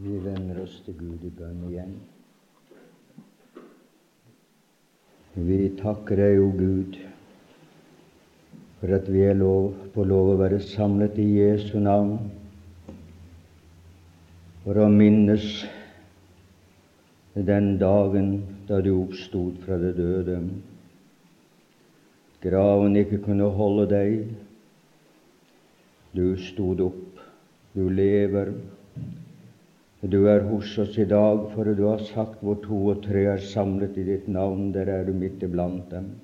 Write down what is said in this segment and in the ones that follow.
Vi vender oss til Gud i bønn igjen. Vi takker deg, o Gud, for at vi er lov, på lov å være samlet i Jesu navn for å minnes den dagen da du oppstod fra det døde. Graven ikke kunne holde deg. Du stod opp, du lever. Du er hos oss i dag, for du har sagt hvor to og tre er samlet i ditt navn, der er du midt iblant dem.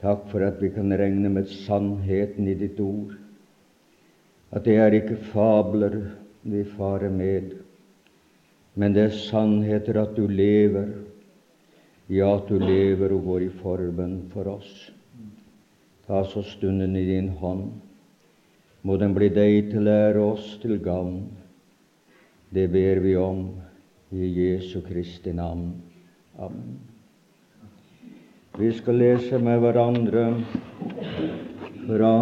Takk for at vi kan regne med sannheten i ditt ord, at det er ikke fabler vi farer med, men det er sannheter at du lever, ja, at du lever og går i forbønn for oss. Ta så stunden i din hånd, må den bli deg til ære oss til gagn. Det ber vi om i Jesu Kristi navn. Amen. Vi skal lese med hverandre fra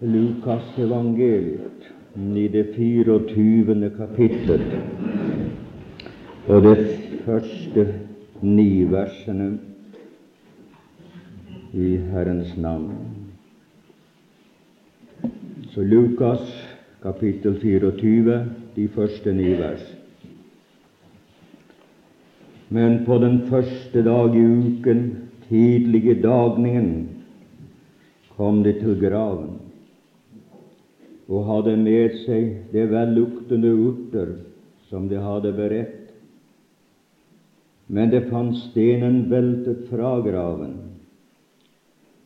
Lukas evangeliet i det 24. kapittel og de første ni versene i Herrens navn. Så Lukas kapittel 24, de første ni vers. Men på den første dag i uken, tidlig i dagningen, kom de til graven og hadde med seg det velluktende urter som de hadde beredt. Men det fant stenen veltet fra graven,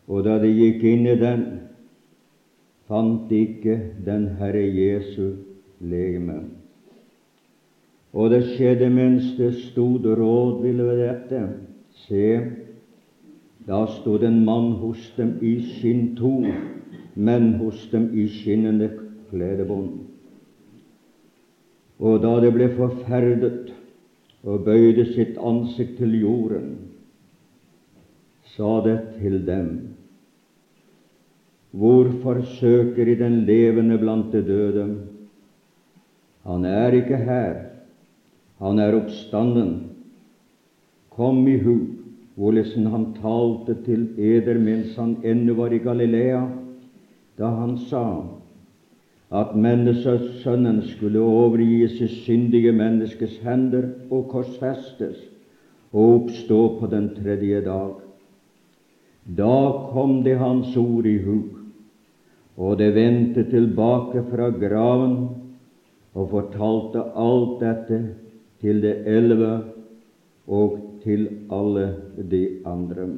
og da de gikk inn i den, fant ikke den Herre Jesu legeme. Og det skjedde mens det stod rådville ved dette. Se, da stod en mann hos dem i skinn to, men hos dem i skinnende kledebånd. Og da det ble forferdet og bøyde sitt ansikt til jorden, sa det til dem Hvorfor søker I den levende blant de døde? Han er ikke her, han er oppstanden. Kom i hu hvordan han talte til eder mens han ennå var i Galilea, da han sa at menneskesønnen skulle overgis i syndige menneskes hender og korsfestes og oppstå på den tredje dag. Da kom det hans ord i hu og det vendte tilbake fra graven og fortalte alt dette til de elleve og til alle de andre.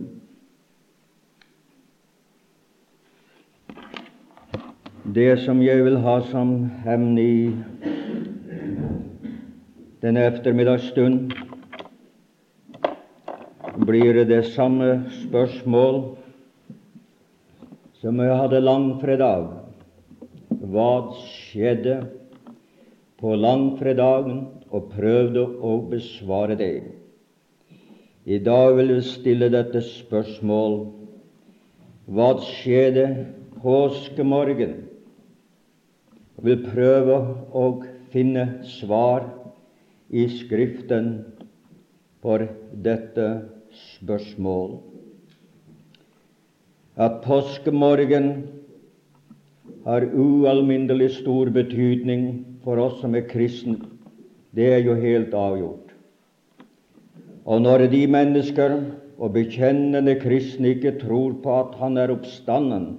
Det som jeg vil ha som hevn i denne ettermiddagsstund, blir det samme spørsmål som jeg hadde langfredag. Hva skjedde på langfredagen? Og prøvde å besvare det. I dag vil jeg stille dette spørsmål Hva skjedde påskemorgen? Jeg vil prøve å finne svar i Skriften for dette spørsmål at påskemorgen har ualminnelig stor betydning for oss som er kristne. Det er jo helt avgjort. Og når de mennesker og bekjennende kristne ikke tror på at Han er oppstanden,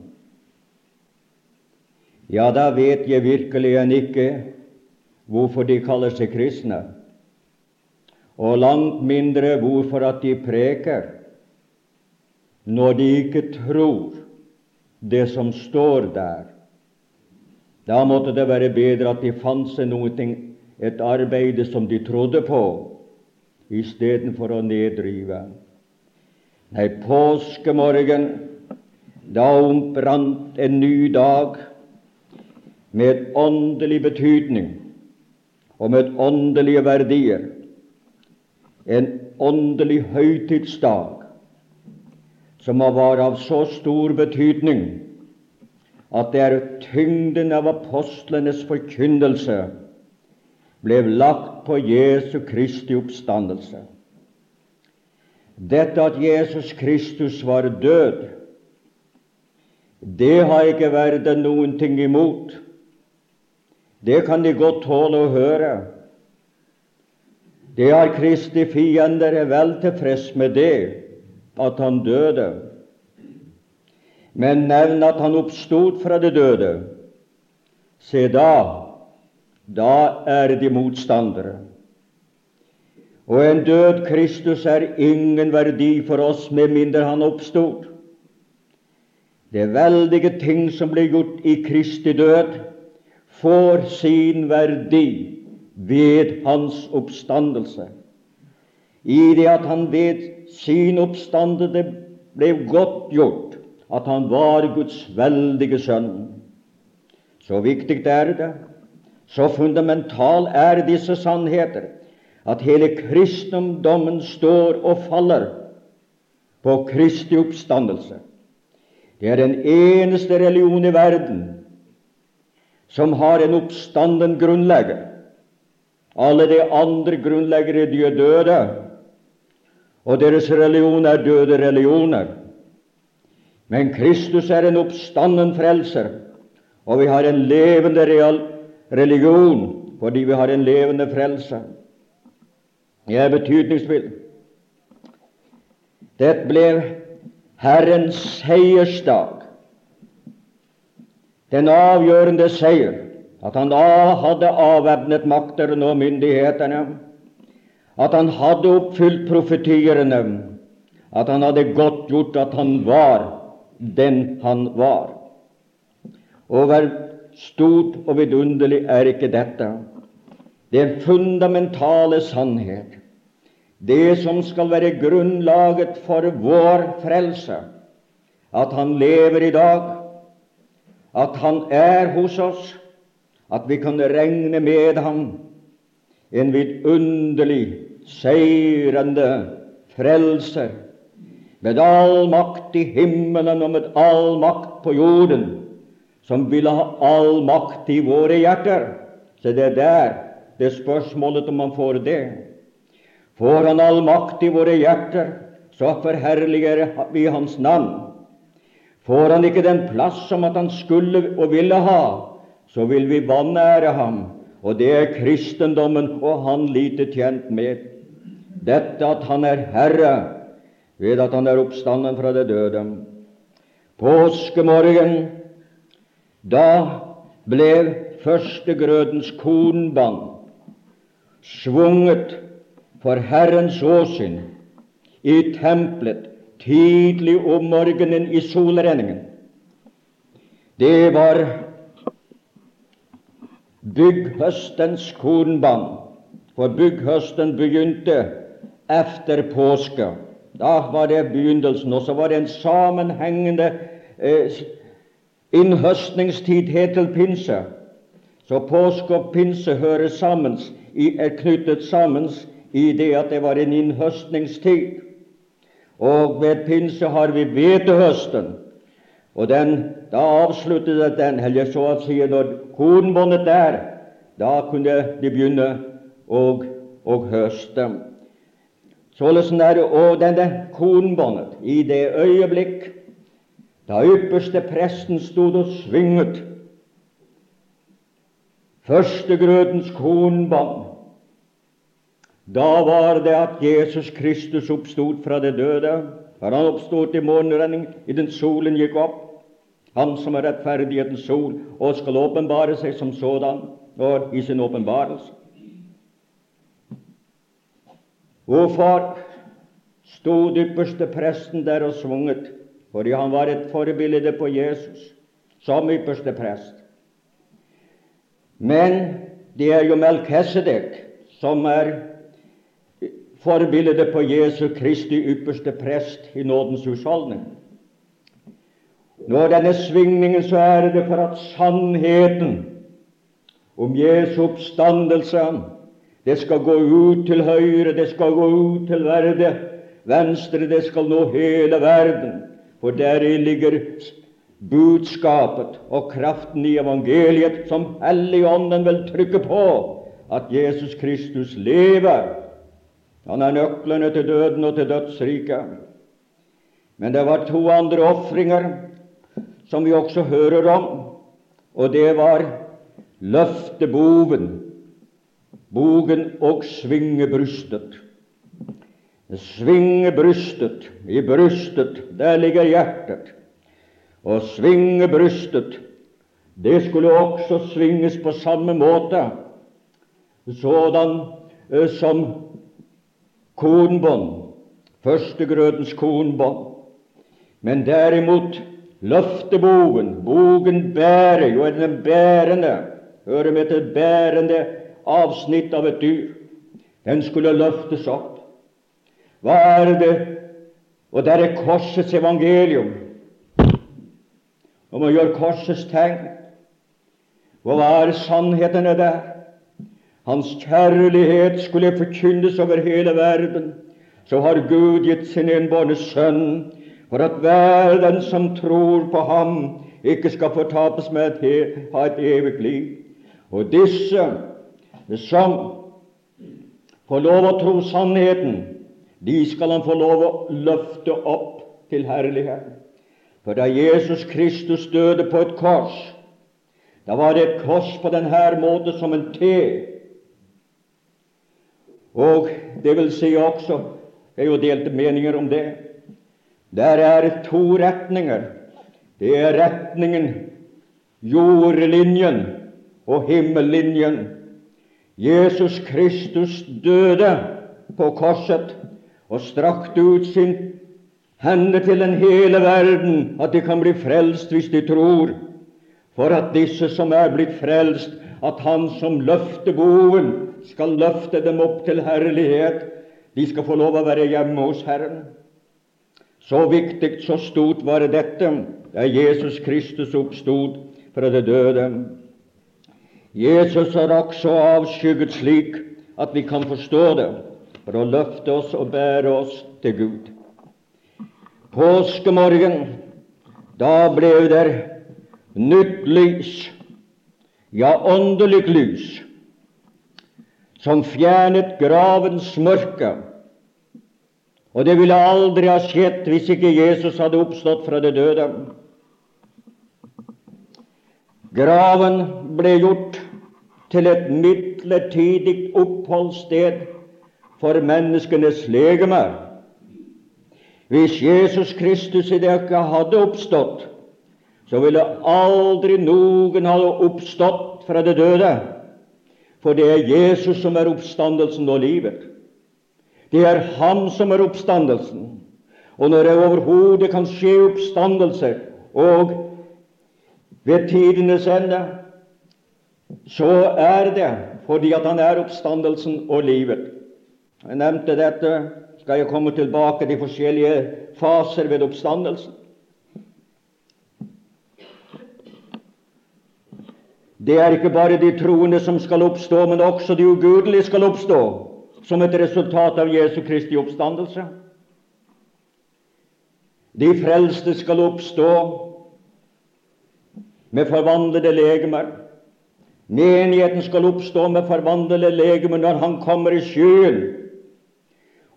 ja, da vet jeg virkelig enn ikke hvorfor de kaller seg kristne, og langt mindre hvorfor at de preker når de ikke tror det som står der. Da måtte det være bedre at de fant seg noe, et arbeid som de trodde på, istedenfor å neddrive. Nei, påskemorgen, da ombrant en ny dag med åndelig betydning og med åndelige verdier. En åndelig høytidsdag som var av så stor betydning at det er tyngden av apostlenes forkynnelse ble lagt på Jesu Kristi oppstandelse. Dette at Jesus Kristus var død, det har ikke verden noen ting imot. Det kan de godt tåle å høre. Det har Kristi fiender er vel tilfreds med det, at han døde. Men nevn at han oppstod fra det døde. Se da, da er de motstandere. Og en død Kristus er ingen verdi for oss med mindre han oppstod. Det veldige ting som ble gjort i Kristi død, får sin verdi ved hans oppstandelse. I det at han ved sin oppstandede ble godt gjort at han var Guds veldige sønn. Så viktig er det, så fundamental er disse sannheter, at hele kristendommen står og faller på Kristi oppstandelse. Det er den eneste religion i verden som har en oppstanden grunnlegger. Alle de andre grunnleggere de er døde, og deres religion er døde religioner. Men Kristus er en oppstanden frelser, og vi har en levende religion fordi vi har en levende frelser. Jeg er betydningsfull. Det ble Herrens seiersdag, den avgjørende seier, at han da hadde avvæpnet makterne og myndighetene, at han hadde oppfylt profetiene, at han hadde godtgjort at han var den han var. Og hvor stort og vidunderlig er ikke dette? Det er fundamentale sannhet, det som skal være grunnlaget for vår frelse, at han lever i dag, at han er hos oss, at vi kan regne med ham, en vidunderlig, seirende frelser med all makt i himmelen og med all makt på jorden, som ville ha all makt i våre hjerter. Så det er der det er spørsmålet om han får det. Får han all makt i våre hjerter, så forherliger vi hans navn. Får han ikke den plass som at han skulle og ville ha, så vil vi vanære ham, og det er kristendommen og han lite tjent med. Dette at han er Herre, ved at han er oppstanden fra det døde. Påskemorgen, da ble førstegrødens kornbånd svunget for Herrens åsyn i tempelet tidlig om morgenen i solrenningen. Det var bygghøstens kornbånd, for bygghøsten begynte efter påske. Da var det begynnelsen, og så var det en sammenhengende eh, innhøstningstid helt til pinse. Så påske og pinse hører sammen, er knyttet sammen i det at det var en innhøstningstid. Og ved pinse har vi hvetehøsten. Og den, da avsluttet den, eller så å si når kornbåndet der, da kunne de begynne å, å høste. Således er det òg denne kornbåndet. I det øyeblikk da ypperste presten stod og svinget førstegrøtens kornbånd, da var det at Jesus Kristus oppstod fra det døde. For han oppstod til morgenrenning i den solen gikk opp. Han som er rettferdighetens sol, og skal åpenbare seg som sådan og i sin åpenbarelse. Hvorfor stod ypperste presten der og svunget? Fordi han var et forbilde på Jesus som ypperste prest. Men det er jo Melkesedek som er forbildet på Jesu Kristi ypperste prest i nådens husholdning. Når denne svingningen, så er det for at sannheten om Jesu oppstandelse det skal gå ut til høyre, det skal gå ut til verde, venstre, det skal nå hele verden. For deri ligger budskapet og kraften i evangeliet som Helligånden vil trykke på at Jesus Kristus lever. Han er nøklene til døden og til dødsriket. Men det var to andre ofringer som vi også hører om, og det var løfteboven, bogen og svinge brystet. Svinge brystet, i brystet, der ligger hjertet. Og svingebrystet, det skulle også svinges på samme måte, sådan eh, som kornbånd, førstegrødens kornbånd. Men derimot løftebogen, bogen bærer jo er den bærende, hører med til bærende avsnitt av et dyr. Den skulle løftes opp. Hva er det? Og der er korsets evangelium. Og man gjør korsets tegn. Og hva er sannhetene der? Hans kjærlighet skulle forkynnes over hele verden. Så har Gud gitt sin enbårne sønn for at hver den som tror på ham, ikke skal fortapes med å ha et evig liv. Og disse som får lov å tro sannheten, de skal han få lov å løfte opp til herlighet. For da Jesus Kristus døde på et kors, da var det et kors på denne måte som en T. Og det vil si også Det er jo delte meninger om det. Der er to retninger. Det er retningen jordlinjen og himmellinjen. Jesus Kristus døde på korset og strakte ut sin hende til den hele verden, at de kan bli frelst hvis de tror. For at disse som er blitt frelst, at Han som løfter boen, skal løfte dem opp til herlighet. De skal få lov å være hjemme hos Herren. Så viktig, så stort var dette da Jesus Kristus oppstod fra det døde. Jesus er også avskygget slik at vi kan forstå det for å løfte oss og bære oss til Gud. Påskemorgen, da ble det nytt lys, ja, åndelig lys, som fjernet gravens mørke. Og det ville aldri ha skjedd hvis ikke Jesus hadde oppstått fra det døde. Graven ble gjort til et midlertidig oppholdssted for menneskenes legeme. Hvis Jesus Kristus i det ikke hadde oppstått, så ville aldri noen ha oppstått fra det døde. For det er Jesus som er oppstandelsen og livet. Det er Han som er oppstandelsen. Og når det overhodet kan skje oppstandelse, og ved tidenes ende, så er det fordi at Han er oppstandelsen og livet. Jeg nevnte dette, skal jeg komme tilbake til forskjellige faser ved oppstandelsen. Det er ikke bare de troende som skal oppstå, men også de ugudelige skal oppstå som et resultat av Jesu Kristi oppstandelse. De frelste skal oppstå med forvandlede legemer. Menigheten skal oppstå med forvandlede legemer når Han kommer i skyen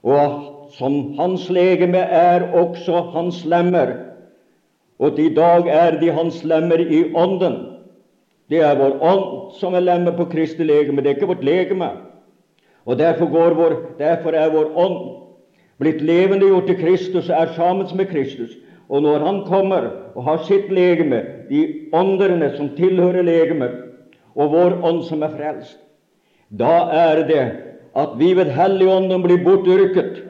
og som hans legeme er også hans lemmer. Og i dag er de hans lemmer i ånden. Det er vår ånd som er lemmet på Kristi legeme, det er ikke vårt legeme. Og derfor, vår, derfor er vår ånd blitt levendegjort til Kristus og er sammen med Kristus. Og når Han kommer og har sitt legeme, de åndene som tilhører legemet, og vår ånd som er frelst, da er det at vi ved Helligånden blir bortyrket.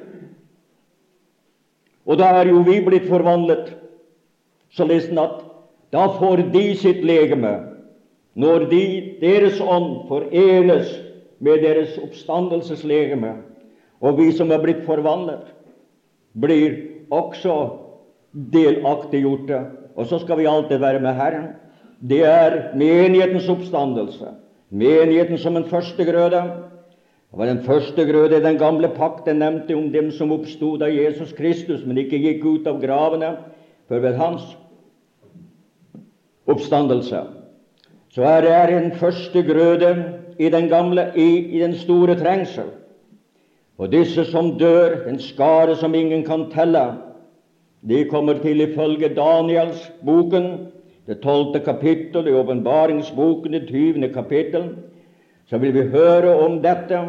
Og da er jo vi blitt forvandlet, således at da får de sitt legeme når de, deres ånd forenes med deres oppstandelseslegeme. Og vi som er blitt forvandlet, blir også delaktiggjorte. Og så skal vi alltid være med Herren. Det er menighetens oppstandelse. Menigheten som en førstegrøde. Det var den førstegrøde i den gamle pakt. Den nevnte om dem som oppstod av Jesus Kristus, men ikke gikk ut av gravene før ved hans oppstandelse, så her er en førstegrøde i den, gamle, i, i den store trengsel. Og disse som dør, en skare som ingen kan telle, de kommer til ifølge Daniels boken, det tolvte kapittel, i åpenbaringsboken, det tyvende kapittel, så vil vi høre om dette,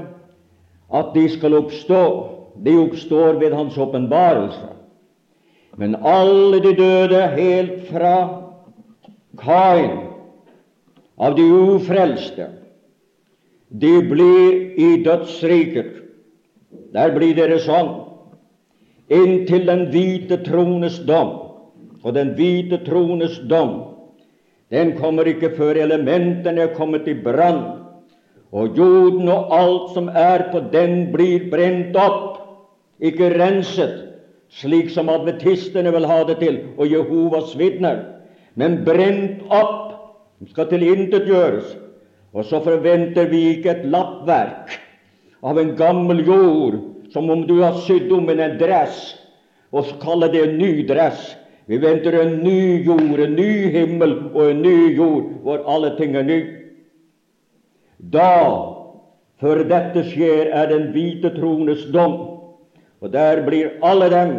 at de skal oppstå. De oppstår ved hans åpenbarelse. Men alle de døde helt fra Kain, av de ufrelste, de blir i dødsriket. Der blir dere sånn inntil den hvite trones dom. Og den hvite trones dom, den kommer ikke før elementene er kommet i brann, og jorden og alt som er på den, blir brent opp, ikke renset, slik som adventistene vil ha det til, og Jehovas vitner, men brent opp, skal tilintetgjøres. Og så forventer vi ikke et lappverk av en gammel jord som om du har sydd om en dress og så kaller det en ny dress. Vi venter en ny jord, en ny himmel og en ny jord hvor alle ting er ny. Da, før dette skjer, er den hvite trones dom. Og der blir alle dem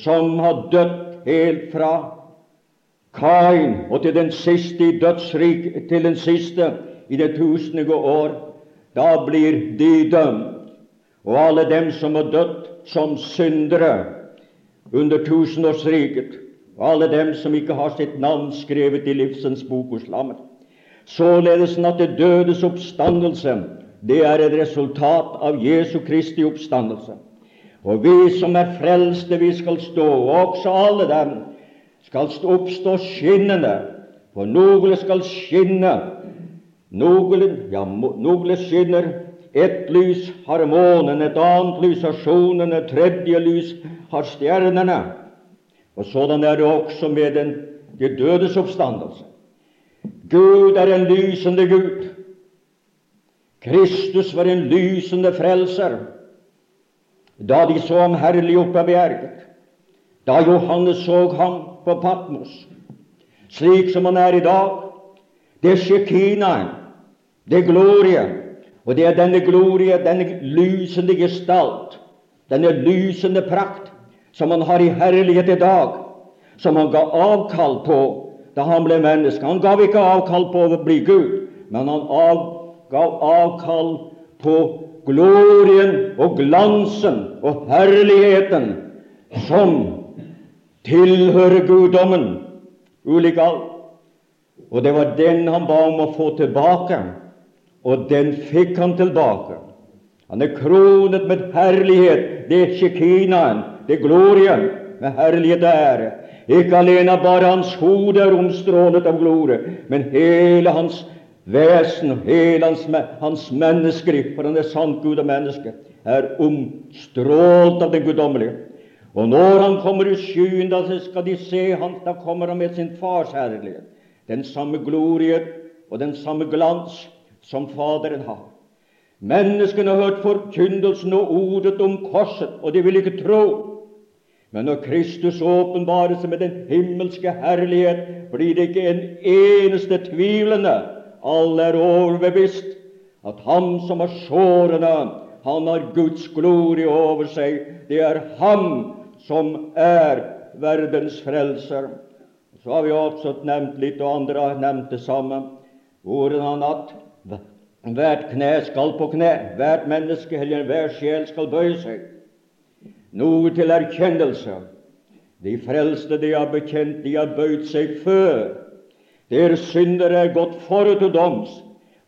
som har dødd helt fra Kain og til den siste i dødsrik, til den siste i det tusende år, da blir de dømt og alle dem som har dødd som syndere under tusenårsriket, og alle dem som ikke har sitt navn skrevet i livsens bok hos lammet. Således at det dødes oppstandelse, det er et resultat av Jesu Kristi oppstandelse. Og vi som er frelste, vi skal stå, og også alle dem skal oppstå skinnende, for noen skal skinne, noen, ja, noen skinner ett lys har månen, et annet lys har solen, et tredje lys har stjernene. Og sådan er det også med den de dødes oppstandelse. Gud er en lysende Gud. Kristus var en lysende frelser da de så ham herlig oppe av bjerget, da Johannes så ham på Patmos, slik som han er i dag. Det er Shekinaen, det er glorien, og det er denne glorie, denne lysende gestalt, denne lysende prakt, som han har i herlighet i dag, som han ga avkall på da han ble menneske. Han gav ikke avkall på å bli Gud, men han av, gav avkall på glorien og glansen og herligheten som tilhører guddommen ulik alt. Og det var den han ba om å få tilbake og den fikk han tilbake. Han er kronet med herlighet. Det er shekinaen, det er glorien, med herlighet og ære. Ikke alene bare hans hode er omstrålet av glorie, men hele hans vesen, hele hans, hans menneskeri, for han er sant Gud og menneske, er omstrålt av det guddommelige. Og når han kommer i skyen, da skal de se han, da kommer han med sin fars herlighet. Den samme glorie og den samme glans som Faderen har. Menneskene har hørt forkynnelsen og ordet om korset, og de vil ikke tro. Men når Kristus åpenbarer seg med den himmelske herlighet, blir det ikke en eneste tvilende. Alle er overbevist at Han som har sårene, han har Guds glorie over seg. Det er Han som er verdens frelser. Så har vi også nevnt litt, og andre har nevnt det samme, hvordan at Hvert kne skal på kne, hvert menneske eller hver sjel skal bøye seg. Noe til erkjennelse. De frelste, de har bekjent, de har bøyd seg før. Deres synder er gått forut til doms,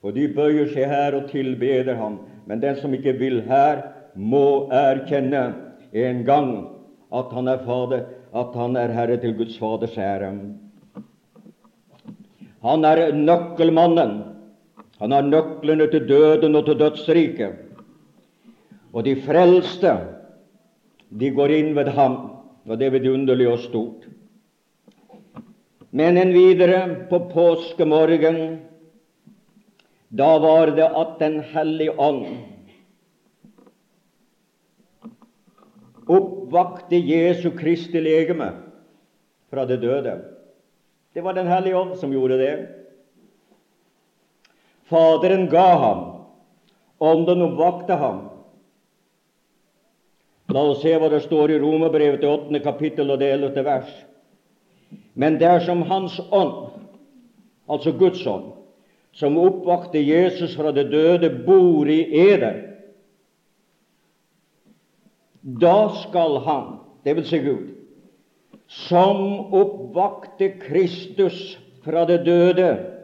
og de bøyer seg her og tilbeder ham. Men den som ikke vil her, må erkjenne en gang at han er fader, at han er Herre til Guds Faders ære. Han er nøkkelmannen han har nøklene til døden og til dødsriket. Og de frelste, de går inn ved ham, og det er vidunderlig og stort. Men en videre på påskemorgen, da var det at Den hellige ånd oppvakte Jesu Kristi legeme fra det døde. Det var Den hellige ånd som gjorde det. Faderen ga ham, Ånden oppvakte ham. La oss se hva det står i Romerbrevet til 8. kapittel og det 11. vers. Men dersom Hans ånd, altså Guds ånd, som oppvakte Jesus fra det døde, bor i eder, da skal Han, dvs. Si Gud, som oppvakte Kristus fra det døde,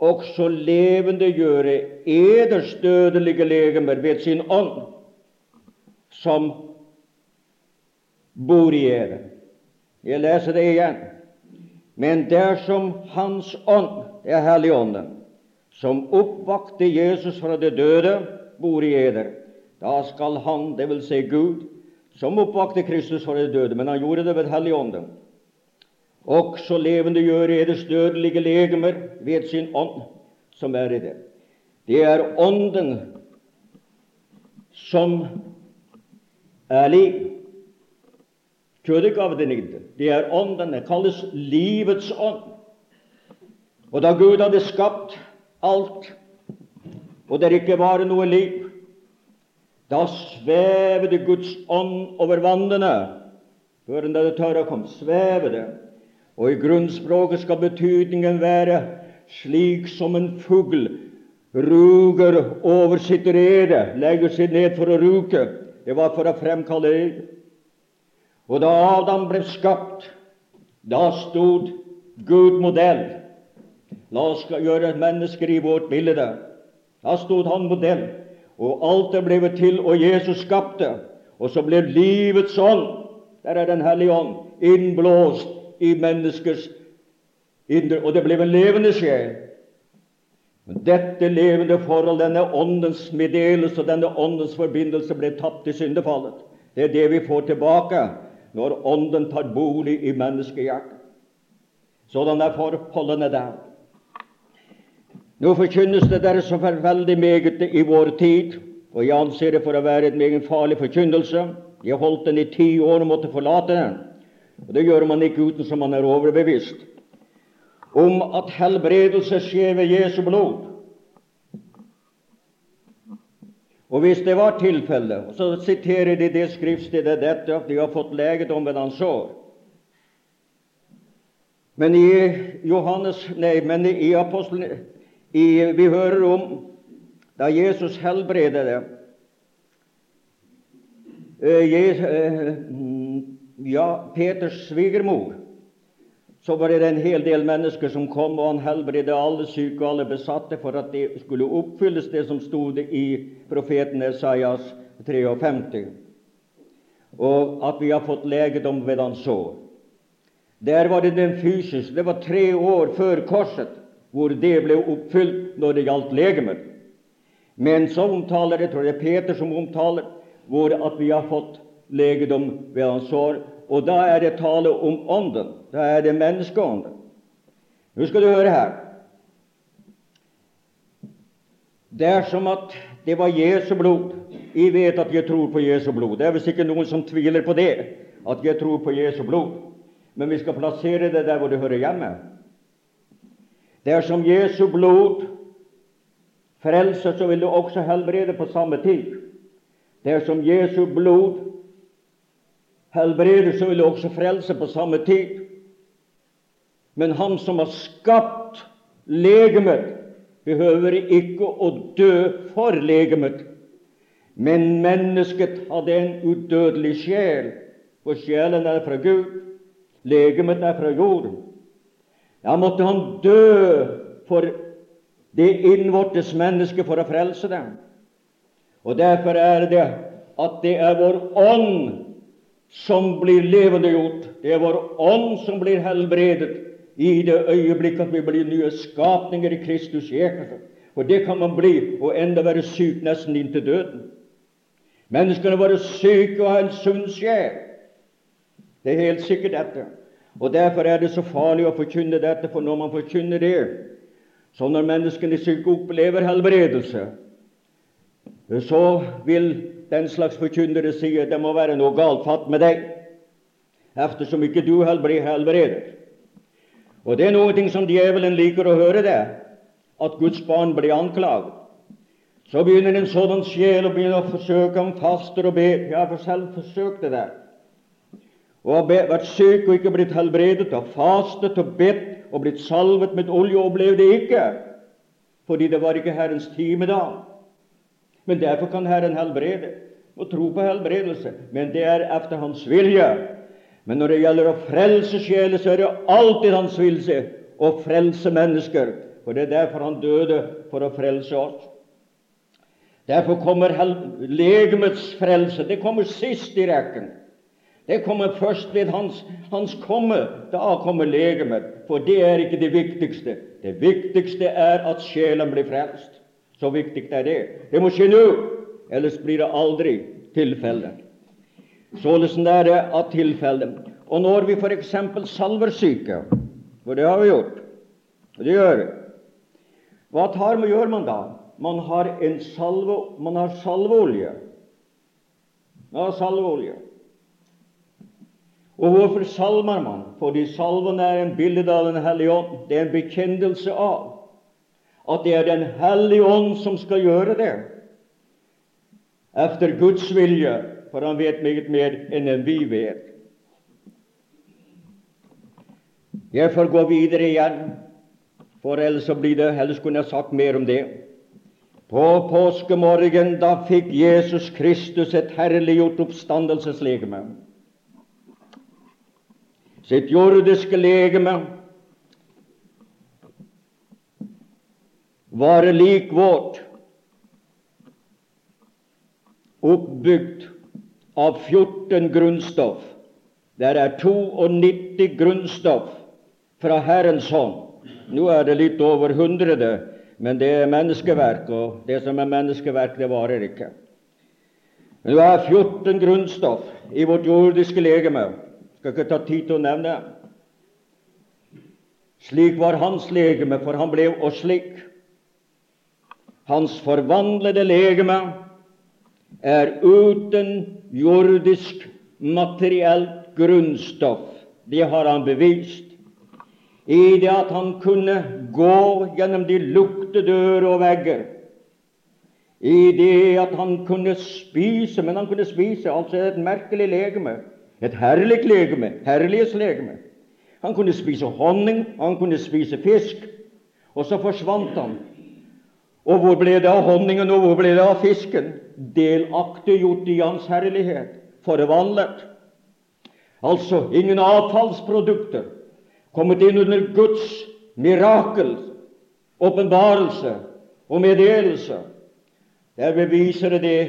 også levendegjøre eders dødelige legemer ved sin ånd, som bor i eder. Jeg leser det igjen. Men dersom Hans ånd, det er Helligånden, som oppvakte Jesus fra det døde, bor i eder, da skal Han, dvs. Si Gud, som oppvakte Kristus fra det døde, men han gjorde det ved Helligånden, også levende gjør eders dødelige legemer ved sin ånd, som er i det. Det er Ånden som er liv. Kjødet gav den ikke. Det er Ånden. Det kalles livets ånd. Og da Gud hadde skapt alt, og det ikke var noe liv, da svevde Guds ånd over vannene før det tørre kom. Svevede. Og i grunnspråket skal betydningen være slik som en fugl ruger over sitt rede, legger seg ned for å ruke. Det var for å fremkalle det. Og da Adam ble skapt, da stod Gud modell. La oss gjøre mennesker i vårt bilde. Da stod han modell. Og alt er blevet til, og Jesus skapte. Og så ble livets ånd, der er Den hellige ånd, innblåst i menneskers indre, og det ble en levende sjel. Dette levende forhold, denne åndens meddelelse og denne åndens forbindelse, ble tapt i syndefallet. Det er det vi får tilbake når Ånden tar bolig i menneskehjertet. Sådan er forholdene der. Nå forkynnes det der så veldig meget i vår tid, og jeg anser det for å være en meget farlig forkynnelse. Jeg holdt den i ti år og måtte forlate den. Og Det gjør man ikke uten som man er overbevist om at helbredelse skjer ved Jesu blod. Og hvis det var tilfellet, så siterer de det skriftstedet dette at de har fått legedom ved hans sår. Men i Johannes, nei, men i apostelen, vi hører om da Jesus helbreder det. Eh, eh, ja, Peters svigermor, så var det en hel del mennesker som kom, og han helbredet alle syke og alle besatte for at det skulle oppfylles, det som stod i profeten Esaias 53, og at vi har fått legedom ved hans sår. Der var det den fysiske. Det var tre år før korset hvor det ble oppfylt når det gjaldt legemet. Men så omtaler jeg tror det er Peter som omtaler hvor at vi har fått legedom ved hans sår. Og da er det tale om Ånden. Da er det menneskeånden. Nå skal du høre her. Det er som at det var Jesu blod. Jeg vet at jeg tror på Jesu blod. Det er visst ikke noen som tviler på det, at jeg tror på Jesu blod. Men vi skal plassere det der hvor det hører hjemme. Det er som Jesu blod frelser, så vil det også helbrede på samme tid. Dersom Jesu blod vil det også frelse på samme tid. Men Han som har skapt legemet, behøver ikke å dø for legemet. Men mennesket hadde en udødelig sjel, for sjelen er fra Gud, legemet er fra jorden. Ja, måtte han dø for det innvortes mennesket for å frelse dem. Og Derfor er det at det er vår ånd som blir levendegjort. Det er vår ånd som blir helbredet i det øyeblikk at vi blir nye skapninger i Kristus Jesus. For det kan man bli, og enda være syk nesten inntil døden. Menneskene var syke og ha en sunn sjel. Det er helt sikkert dette. Og Derfor er det så farlig å forkynne dette, for når man forkynner det, så når menneskene syke opplever helbredelse, så vil den slags forkynnere si at det må være noe galt fatt med deg, eftersom ikke du helbreder. Og det er noe som djevelen liker å høre, det, at Guds barn blir anklaget. Så begynner en sånn sjel å begynne å forsøke om faster og be. Jeg har selv forsøkt det. Og har vært syk og ikke blitt helbredet, og fastet og bedt og blitt salvet med olje, og opplevde det ikke, fordi det var ikke Herrens time da. Men derfor kan Herren helbrede og tro på helbredelse. Men det er etter Hans vilje. Men når det gjelder å frelse sjeler, så er det alltid hans vilje å frelse mennesker. For det er derfor han døde, for å frelse oss. Derfor kommer legemets frelse. Det kommer sist i rekken. Det kommer først ved hans, hans komme. Da kommer legemet. For det er ikke det viktigste. Det viktigste er at sjelen blir frelst. Så viktig er det. Det må skje nå, ellers blir det aldri tilfellet. Således er det av tilfellet. Og når vi f.eks. salver syke, for det har vi gjort, det gjør vi, hva tar gjør man da? Man har, en salve, man har salveolje. Man har salveolje. Og hvorfor salmer man? Fordi salven er en bilde av Den hellige ånd. Det er en bekjennelse av at det er Den hellige ånd som skal gjøre det, efter Guds vilje for han vet meget mer enn vi vet. Jeg får gå videre igjen, for ellers så blir det helst kunne jeg sagt mer om det. På påskemorgen da fikk Jesus Kristus et herliggjort oppstandelseslegeme. Sitt jordiske legeme var lik vårt, oppbygd av 14 grunnstoff. Der er 92 grunnstoff fra Herrens hånd. Nå er det litt over 100, men det er menneskeverk, og det som er menneskeverk, det varer ikke. Men det er 14 grunnstoff i vårt jordiske legeme. Skal ikke ta tid til å nevne. Slik var hans legeme, for han ble oss slik. Hans forvandlede legeme er uten jordisk, materielt grunnstoff. Det har han bevist i det at han kunne gå gjennom de lukte dører og vegger. I det at han kunne spise, men han kunne spise altså et merkelig legeme. Et herlig legeme, Herliges legeme. Han kunne spise honning, han kunne spise fisk. Og så forsvant han. Og hvor ble det av honningen, og hvor ble det av fisken? delaktiggjort i Hans herlighet, forvandlet. Altså ingen avfallsprodukter, kommet inn under Guds mirakel, åpenbarelse og meddelelse. Der beviser det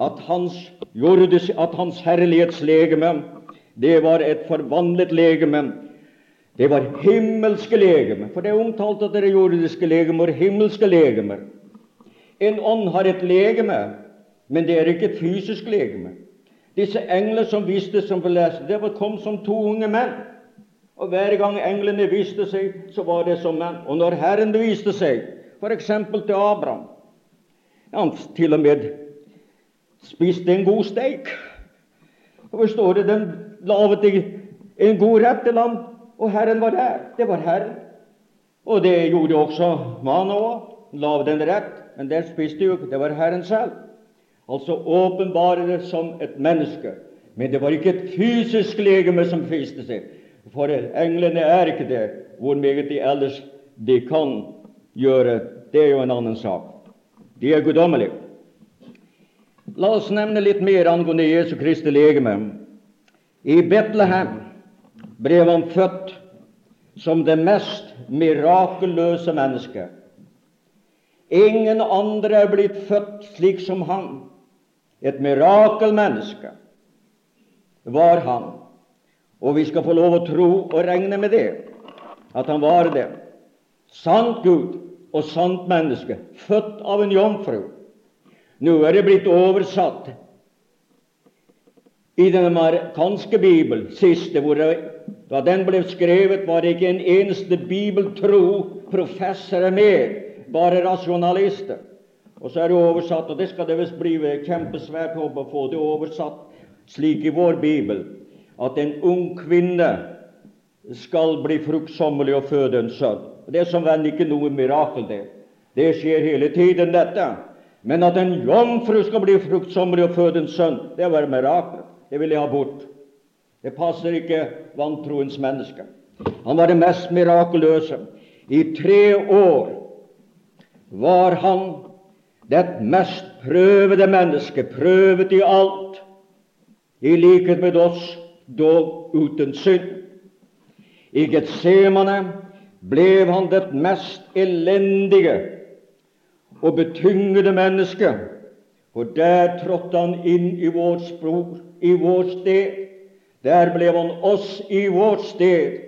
at hans, jordes, at hans herlighetslegeme det var et forvandlet legeme. Det var himmelske legeme, for det er omtalt at det er jordiske legemer, himmelske legemer. En ånd har et legeme men det er ikke et fysisk legeme. Disse engler som viste som vi leste, det kom som to unge menn. Og Hver gang englene viste seg, så var det som menn. Og når Herren viste seg, f.eks. til Abraham Han til og med spiste en god steik. Og forstår du, Den laget en god rett til ham, og Herren var der. Det var Herren. Og det gjorde også Manoa. òg. En rett, men den spiste jo ikke. Det var Herren selv altså åpenbare det som et menneske. Men det var ikke et fysisk legeme som fiste seg, for englene er ikke det. Hvor meget de ellers de kan gjøre, det er jo en annen sak. De er guddommelige. La oss nevne litt mer angående Jesu Kristi legeme. I Betlehem ble han født som det mest mirakelløse mennesket. Ingen andre er blitt født slik som han. Et mirakelmenneske var han. Og vi skal få lov å tro og regne med det, at han var det. Sant Gud og sant menneske, født av en jomfru. Nå er det blitt oversatt i den amerikanske bibel, siste, hvor det, da den ble skrevet, var det ikke en eneste bibeltro professor med, bare rasjonalister. Og så er det oversatt, og det skal det visst bli kjempesvært håp å få det oversatt slik i vår bibel, at en ung kvinne skal bli fruktsommelig og føde en sønn. Det er som venn ikke noe mirakel, det. Det skjer hele tiden, dette. Men at en jomfru skal bli fruktsommelig og føde en sønn, det var mirakel. Det vil jeg ha bort. Det passer ikke vantroens menneske. Han var det mest mirakuløse. I tre år var han det mest prøvede menneske, prøvet i alt, i likhet med oss, dog uten synd. I Getsemane ble han det mest elendige og betyngede menneske, for der trådte han inn i vårt spor, i vårt sted. Der ble han oss i vårt sted,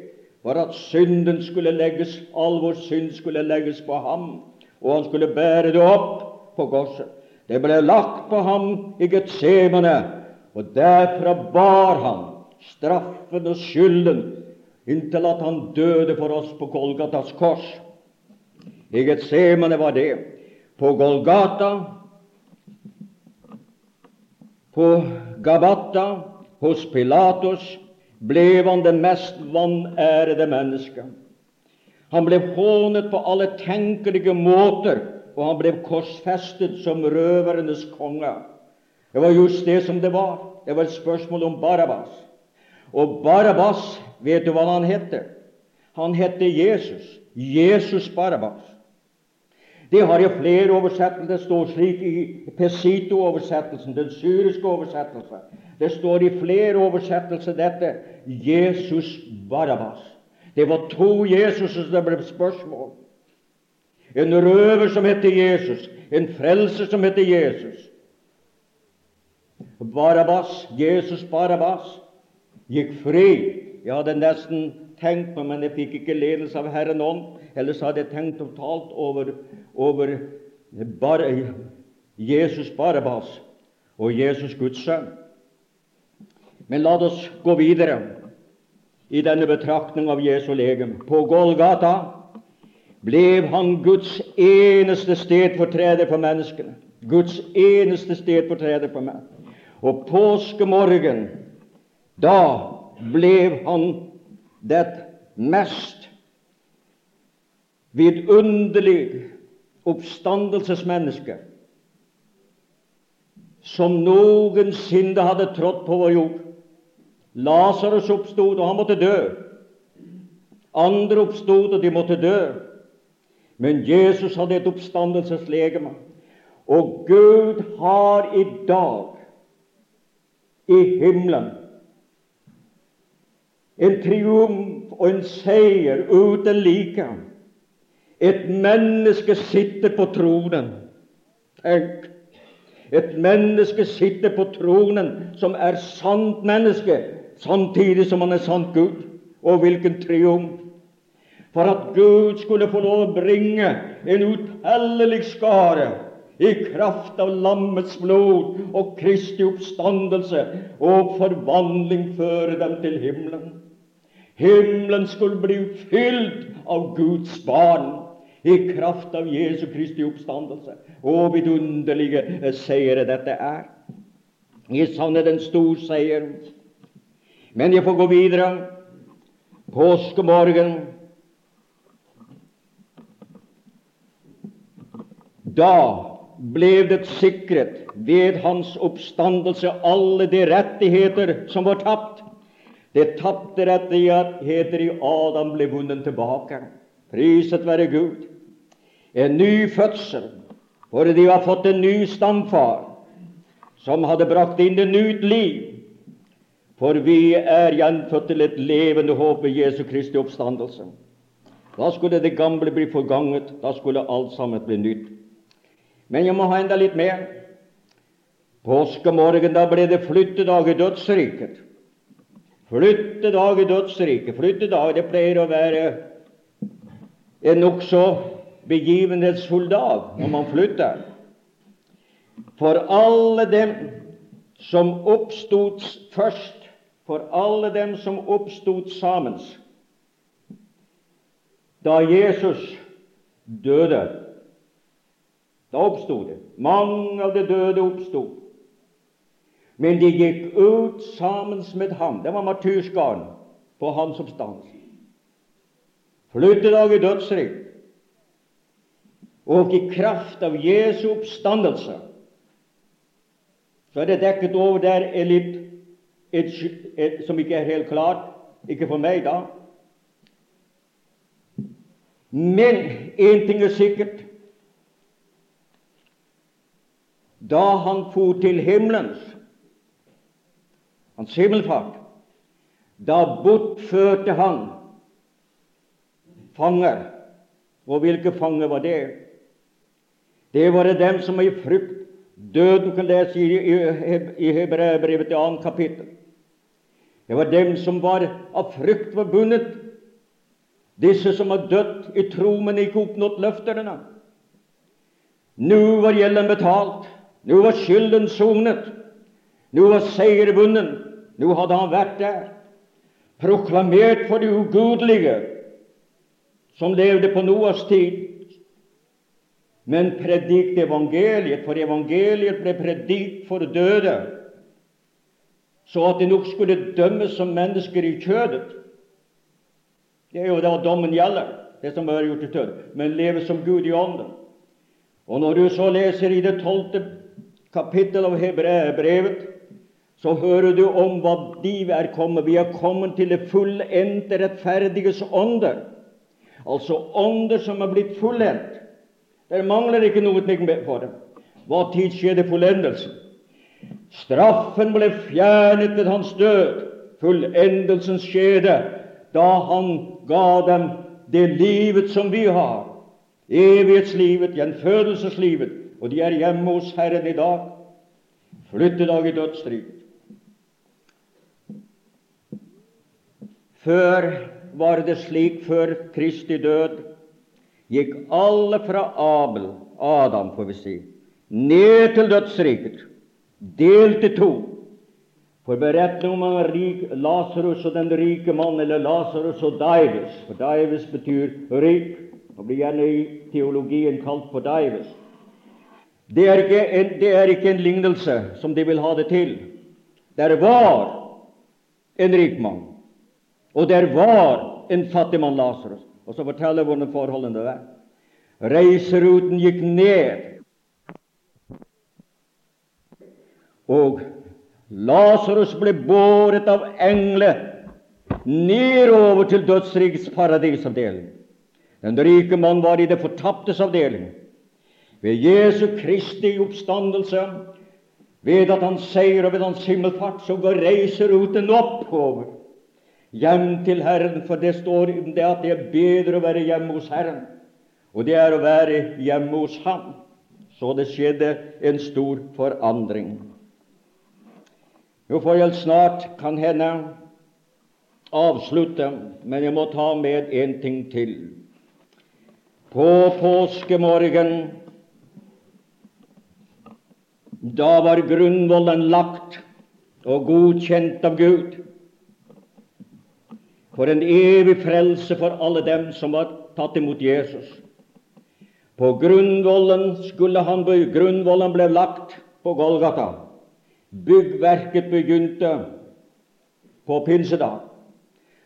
for at synden skulle legges, all vår synd skulle legges på ham, og han skulle bære det opp på korset. Det ble lagt på ham i Getsemane, og derfra bar han straffen og skylden inntil at han døde for oss på Golgatas kors. I Getsemane var det. På Golgata, på Gabata, hos Pilatus, ble han det mest vanærede mennesket. Han ble hånet på alle tenkelige måter, og han ble korsfestet som røvernes konge. Det var just det som det var. Det var et spørsmål om Barabbas. Og Barabbas, vet du hva han hette? Han hette Jesus. Jesus Barabbas. Det har i flere oversettelser. Det står slik i Pesito-oversettelsen, den syriske oversettelsen. Det står i flere oversettelser dette Jesus Barabbas. Det var to Jesuser det ble spørsmål. En røver som heter Jesus, en frelser som heter Jesus. Barabbas, Jesus Barabbas, gikk fri. Jeg hadde nesten tenkt meg, men jeg fikk ikke ledelse av Herren ånd. Ellers hadde jeg tenkt og talt over, over bar, Jesus Barabbas og Jesus Guds sønn. Men la oss gå videre i denne betraktning av Jesu legem. På Golgata ble han Guds eneste stedfortreder for menneskene. Guds eneste stedfortreder for meg. Og påskemorgen, da ble han det mest vidunderlige oppstandelsesmenneske som noensinne hadde trådt på vår jord. Lasarus oppstod, og han måtte dø. Andre oppstod, og de måtte dø. Men Jesus hadde et oppstandelseslegeme. Og Gud har i dag i himmelen. En triumf og en seier uten like. Et menneske sitter på tronen. Tenk! Et menneske sitter på tronen som er sant menneske, samtidig som han er sant Gud. Og hvilken triumf! For at Gud skulle få lov å bringe en utellelig skare i kraft av lammets blod og Kristi oppstandelse og forvandling føre dem til himmelen. Himmelen skulle bli fylt av Guds barn i kraft av Jesu Kristi oppstandelse. Å, vidunderlige seire dette er! I sannhet en stor seier. Men jeg får gå videre. Påskemorgen Da ble det sikret ved hans oppstandelse alle de rettigheter som var tapt. Det tapte rettigheter i Adam ble vunnet tilbake. Priset være Gud. En ny fødsel, for de har fått en ny stamfar som hadde brakt inn et nytt liv. For vi er gjenfødt til et levende håp ved Jesu Kristi oppstandelse. Da skulle det gamle bli forganget, da skulle alt sammen bli nytt. Men jeg må ha enda litt mer. Påskemorgen, da ble det flyttedag i dødsriket. Flyttedag i dødsriket. Flyttedag, det pleier å være en nokså begivenhetsfull dag når man flytter. For alle dem som oppstod først, for alle dem som oppstod sammen da Jesus døde da oppstod det. Mange av de døde oppsto. Men de gikk ut sammen med ham. Det var martyrskaren på hans oppstandelse. flyttedag i dødsrik. Og i kraft av Jesu oppstandelse så er det dekket over der er et, et, som ikke er helt klart, ikke for meg, da. Men én ting er sikkert. Da han for til himmelens, hans himmelfart, da bortførte han fanger. Og hvilke fanger var det? Det var det dem som i frykt døden kan lese i, i, i Hebreabrevet i annet kapittel. Det var dem som var av frykt forbundet, disse som har dødd i tro, men ikke oppnådd løftene. Nå var gjelden betalt, nå var skylden sonet, nå var seier vunnet, nå hadde han vært der, proklamert for de ugudelige som levde på Noas tid, men predikt evangeliet, for evangeliet ble predikt for døde, så at de nok skulle dømmes som mennesker i kjødet. Det er jo da dommen gjelder, det som er gjort i kjødet, men leve som Gud i ånden. Og når du så leser i det tolvte kapittel av Hebreerbrevet, så hører du om hva de er kommet. Vi er kommet til det fullendte rettferdiges ånder. Altså ånder som er blitt fullendt. Det mangler ikke noe for dem. Hva tid skjedde fullendelsen? Straffen ble fjernet ved hans død. Fullendelsen skjedde da han ga dem det livet som vi har. Evighetslivet, gjenfødelseslivet. Og de er hjemme hos Herren i dag. Flyttedag i dødsstrid. Før var det slik før Kristi død gikk alle fra Abel, Adam får vi si, ned til dødsriket, delt i to. For beretningen om rik, Lasarus og den rike mann, eller Lasarus og Daives For Daives betyr rik, og blir gjerne i teologien kalt for Daives. Det er, en, det er ikke en lignelse som de vil ha det til. Der var en rik mann, og der var en fattig mann, Lasarus og så forteller hvordan forholdene var. Reiseruten gikk ned, og Lasarus ble båret av engler nedover til dødsrikets paradisavdeling. Den rike mann var i det fortaptes avdeling. Ved Jesu Kristi oppstandelse, ved at han seier og ved hans himmelfart, så går reiseruten oppover hjem til Herren, for det står det at det er bedre å være hjemme hos Herren, og det er å være hjemme hos Ham. Så det skjedde en stor forandring. Nå får jeg snart, kan hende, avslutte, men jeg må ta med en ting til. På påskemorgen da var grunnvollen lagt og godkjent av Gud for en evig frelse for alle dem som var tatt imot Jesus. På grunnvollen skulle han grunnvollen ble lagt på Golgata. Byggverket begynte på pinsedag.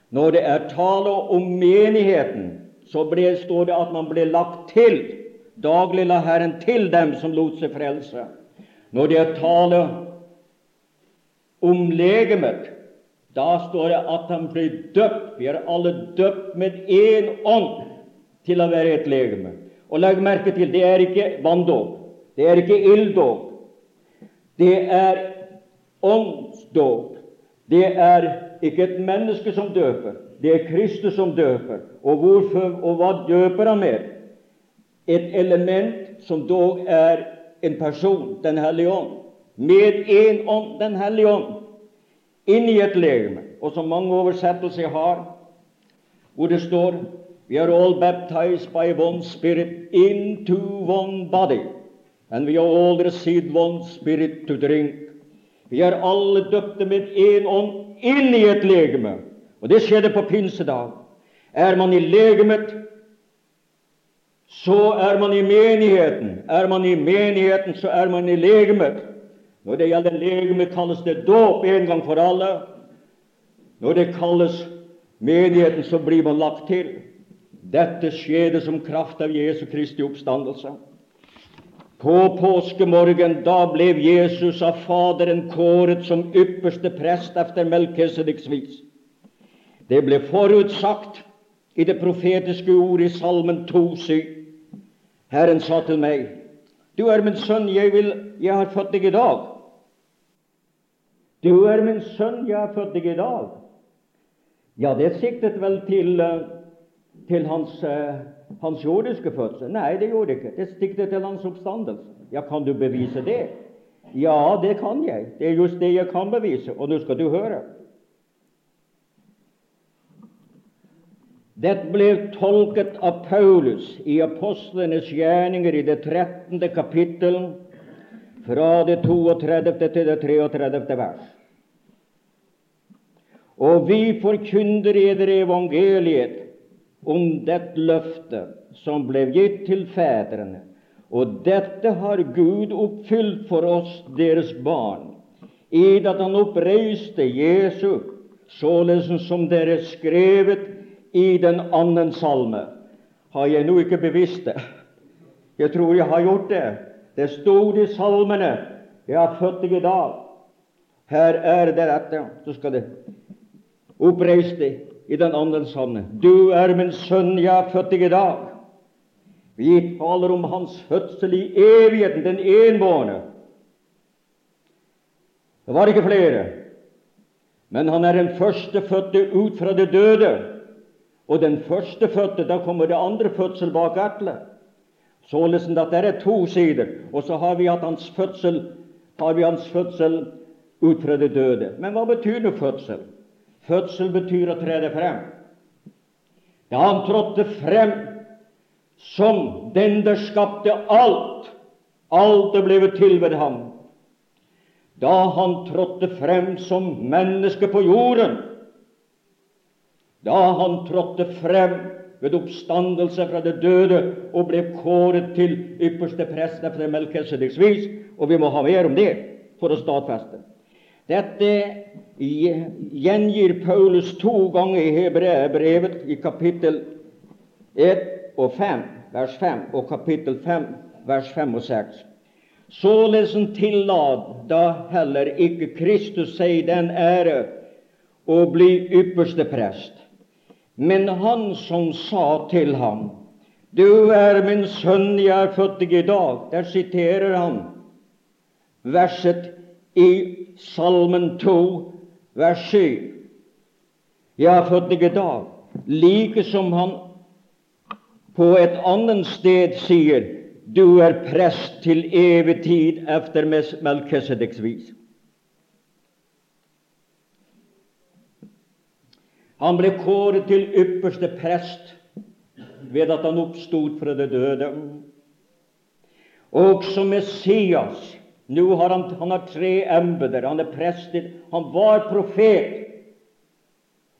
Når det er tale om menigheten, så ble, står det at man ble lagt til. Daglig la Herren til dem som lot seg frelse. Når det er tale om legemet, da står det at han ble døpt. Vi er alle døpt med én ånd til å være et legeme. Og legg merke til det er ikke vanndåp, det er ikke ilddåp. Det er åndsdåp. Det er ikke et menneske som døper, det er Kristus som døper. Og, hvorfor, og hva døper han med? Et element som dog er en person, Den hellige ånd. Med én ånd, Den hellige ånd inn i et legeme, og som mange oversettelser har, hvor det står We are all baptized by one spirit into one body, and we are all received one spirit to drink. Vi er alle døpte med én ånd inn i et legeme. Og det skjedde på pinsedag. Er man i legemet, så er man i menigheten. Er man i menigheten, så er man i legemet. Når det gjelder legeme, kalles det dåp en gang for alle. Når det kalles menigheten, så blir man lagt til. Dette skjedde som kraft av Jesu Kristi oppstandelse. På påskemorgen da ble Jesus av Faderen kåret som ypperste prest etter Melkesediks vis. Det ble forutsagt i det profetiske ordet i Salmen 2,7. Herren sa til meg, Du er min sønn, jeg, vil, jeg har født deg i dag. Du er min sønn, jeg har født deg i dag. Ja, det siktet vel til, eh, til hans, eh, hans jordiske fødsel? Nei, det gjorde det ikke. Det stikket til hans oppstandelse. Ja, kan du bevise det? Ja, det kan jeg. Det er just det jeg kan bevise, og nå skal du høre. Dette ble tolket av Paulus i apostlenes gjerninger i det 13. kapittel, fra det 32. til det 33. vers. Og vi forkynner eder evangeliet om det løftet som ble gitt til fedrene, og dette har Gud oppfylt for oss, deres barn, i at Han oppreiste Jesu, således som dere skrevet i den annen salme. Har jeg nå ikke bevisst det? Jeg tror jeg har gjort det. Det stod i salmene. Jeg har født i dag. Her er det dette. Så skal det oppreiste i den andre salme. Du er min sønn, jeg er født deg i dag. Vi taler om hans fødsel i evigheten, den enbårne. Det var ikke flere, men han er den førstefødte ut fra det døde. Og den førstefødte, da kommer det andre fødsel bak etter. Således at det er to sider. Og så har vi, hans fødsel, har vi hans fødsel ut fra det døde. Men hva betyr nå fødsel? Fødsel betyr å trede frem. Da han trådte frem som den der skapte alt, alt er blevet til ved ham. Da han trådte frem som menneske på jorden, da han trådte frem ved oppstandelse fra det døde og ble kåret til ypperste prest etter Melkesedeks vis. Og vi må ha mer om det for å stadfeste. Dette gjengir Paulus to ganger i Hebreabrevet, i kapittel 1 og 5, vers 5, og kapittel 5, vers 5 og 6. Således tillat da heller ikke Kristus seg den ære å bli ypperste prest men han som sa til ham, Du er min sønn, jeg er født deg i dag. Der siterer han verset i Salmen 2, vers 7. Jeg har født deg i dag. Like som han på et annet sted sier, du er prest til evig tid efter Melkesedeks vis. Han ble kåret til ypperste prest ved at han oppstod fra det døde. Også Messias. Nå har han, han har tre embeter. Han er prest, han var profet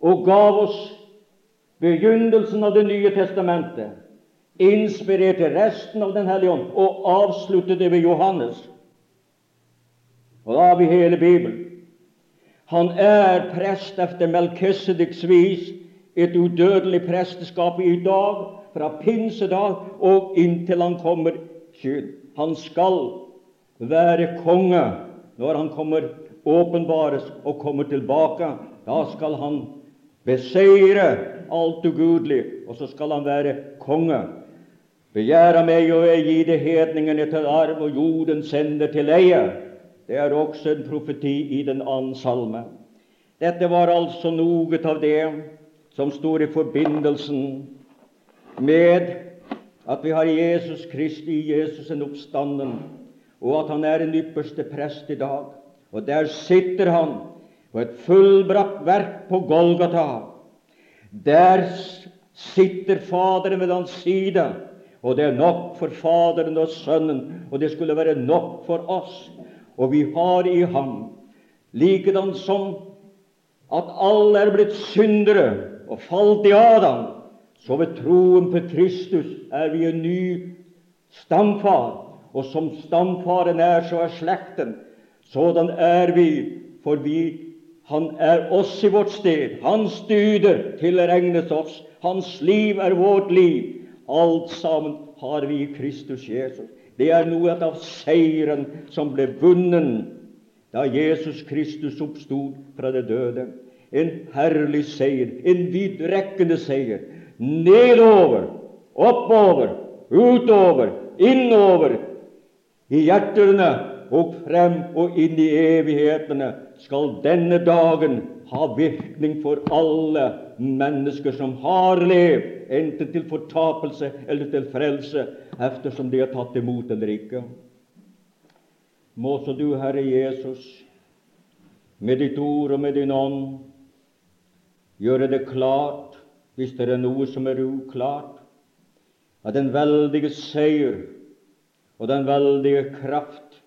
og gav oss begynnelsen av Det nye testamentet. Inspirerte resten av Den hellige ånd og avsluttet det ved Johannes. Og da har vi hele Bibelen. Han er prest etter Melkesedeks vis, et udødelig presteskap i dag, fra pinsedag og inntil han kommer skyld. Han skal være konge når han kommer åpenbares og kommer tilbake. Da skal han beseire alt ugudelig, og så skal han være konge. Begjæra meg og jeg gi det hedningene til arv, og jorden sender til leie. Det er også en profeti i den annen salme. Dette var altså noe av det som står i forbindelsen med at vi har Jesus Kristi, Jesus en oppstanden, og at han er en ypperste prest i dag. Og der sitter han på et fullbrakt verk på Golgata. Der sitter Faderen ved hans side, og det er nok for Faderen og Sønnen, og det skulle være nok for oss og vi har i ham, likedan som at alle er blitt syndere og falt i Adam, så ved troen på Kristus er vi en ny stamfar. Og som stamfaren er, så er slekten. Sådan er vi, for vi Han er oss i vårt sted. Hans dyder tilregnes oss. Hans liv er vårt liv. Alt sammen har vi i Kristus Jesus. Det er noe av seieren som ble vunnet da Jesus Kristus oppstod fra det døde. En herlig seier, en vidrekkende seier. Nedover, oppover, utover, innover, i hjertene og frem og inn i evighetene skal denne dagen ha virkning for alle mennesker som har levd, enten til fortapelse eller til frelse, eftersom de har tatt imot eller ikke. Må så du, Herre Jesus, med ditt ord og med din ånd gjøre det klart, hvis det er noe som er uklart, at den veldige seier og den veldige kraft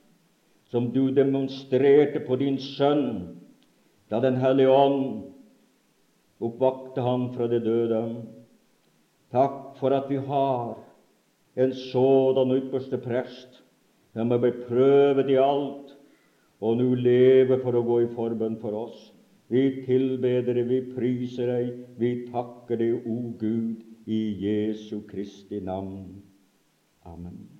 som du demonstrerte på din sønn da Den hellige ånd oppvakte ham fra det døde. Takk for at vi har en sådan ypperste prest som er beprøvet i alt, og nå lever for å gå i forbønn for oss. Vi tilbeder deg, vi priser deg, vi takker deg, o Gud, i Jesu Kristi navn. Amen.